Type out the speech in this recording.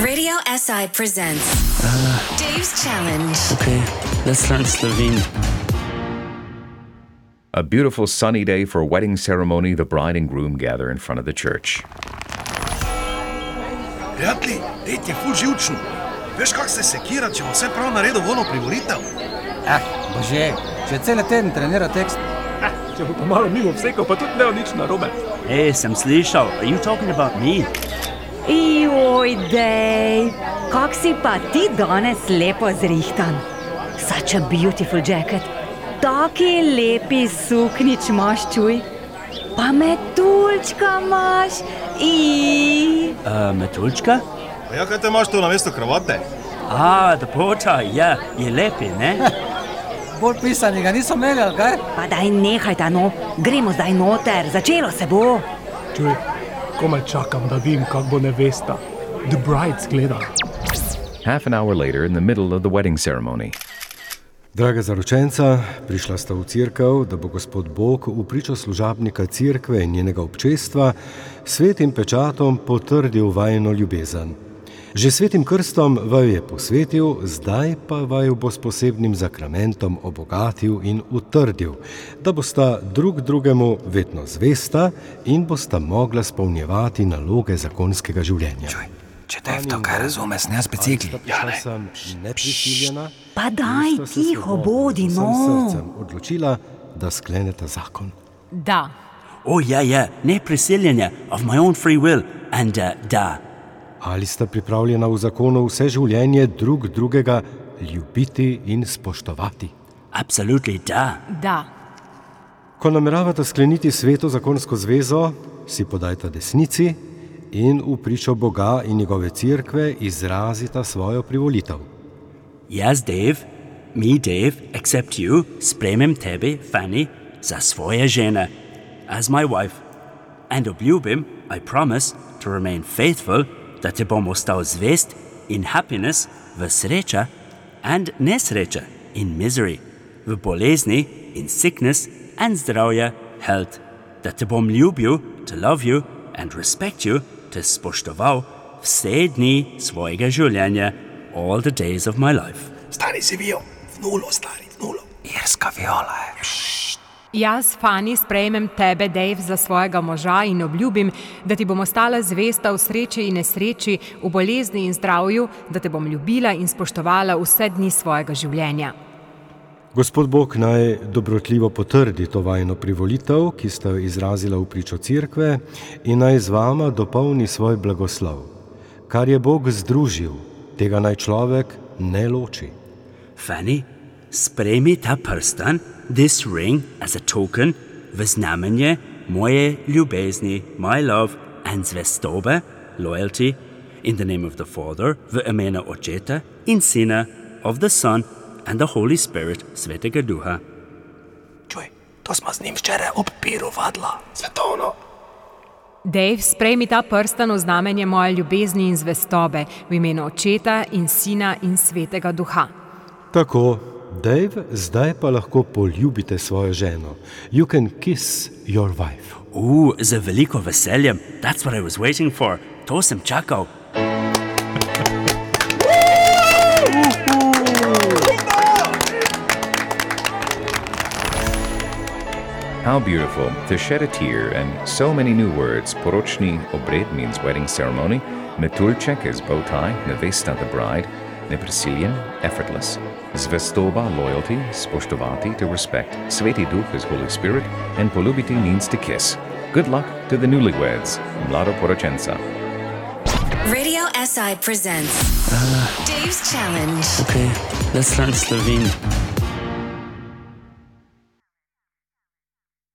Radio SI presents Dave's Challenge. Okay, let's learn Slovene. A beautiful sunny day for a wedding ceremony, the bride and groom gather in front of the church. Prijatelji, dejt je ful živčen. Veš, kak se sekira, če bo vse prav naredil vono privolitev? Eh, bože, že cel teden trenira tekst. Če bo pa malo mimo vsekal, pa tudi ne bo nič narobe. Hey, sem slišal, are you talking about me? Joj, dej, kak si pa ti danes lepo zrihtan. Such a beautiful jacket. Taki lepi suknič imaš, čuj. Pa metulčka imaš. I. Uh, metulčka? Pa ja, kaj te imaš tu na mesto kravate? Ah, the pota, ja, je lepi, ne? Bolj pisanega niso imeli, ali kaj? Pa daj nehaj ta no, gremo zdaj noter, začelo se bo. Čuj, komaj čakam, da vidim, kak bo nevesta. The Bride zgleda. Half an hour later, in the middle of the wedding ceremony, Draga zaročenca, prišla sta v cerkev, da bo gospod Bog v pričo služabnika cerkve in njenega občestva svetim pečatom potrdil vajno ljubezen. Že svetim krstom vaju je posvetil, zdaj pa vaju bo s posebnim zakramentom obogatil in utrdil, da bosta drug drugemu vedno zvesta in bosta mogla spolnjevati naloge zakonskega življenja. Če te to kaj razume, s nas bicikli. Ja, sem neprisiljena. Pa daj, tiho bodi, no. srcem odločila, da skleneta zakon. Da. Oh, ja, ja, ne prisiljenje, of my own free will, and uh, da. Ali sta pripravljena v zakonu vse življenje drug drugega ljubiti in spoštovati? Absolutely da. Da. Ko nameravata skleniti sveto zakonsko zvezo, si podajta desnici in v pričo Boga in njegove cerkve izrazita svojo privolitev. Jaz, Dave, mi, Dave, except you, spremem tebe, Fanny, za svoje žene, as my wife. And obljubim, I promise, to remain faithful, da te bom ostal zvest in happiness, v sreča and nesreča, in misery, v bolezni, in sickness and zdravje, health, da te bom ljubil, to love you and respect you, te spoštoval vse dni svojega življenja, all the days of my life. Stari si v nulo, stari, nulo. Irska viola je. Jaz, Fani, sprejmem tebe, Dave, za svojega moža in obljubim, da ti bom ostala zvesta v sreči in nesreči, v bolezni in zdravju, da te bom ljubila in spoštovala vse dni svojega življenja. Gospod Bog naj dobrotljivo potrdi to vajno privolitev, ki ste jo izrazila v pričo cerkve, in naj z vama dopolni svoj blagoslov. Kar je Bog združil, tega naj človek ne loči. Fanny, sprejmi ta prstan, this ring, as a token, v znamenje moje ljubezni, my love and zvestobe, loyalty, in the name of the Father, v imena Očeta in Sina, of the Son and the Holy Spirit, Svetega Duha. Čuj, to smo z njim včeraj ob piru vadla. Svetovno. Dave, sprejmi ta prstan v znamenje moje ljubezni in zvestobe, v imenu Očeta in Sina in Svetega Duha. Tako, Dave, zdaj pa lahko poljubite svojo ženo. You can kiss your wife. Uh, z veliko veseljem, that's what I was waiting for, to sem čakal. How beautiful to shed a tear and so many new words. Porochni obred means wedding ceremony. Metulchek is bow tie, nevesta the bride. Neprisiljen, effortless. Zvestoba, loyalty, spoštovati, to respect. Sveti Duch is Holy Spirit, and polubiti means to kiss. Good luck to the newlyweds. Mlado Porochensa. Radio SI presents Dave's Challenge. Okay, let's learn Slovene.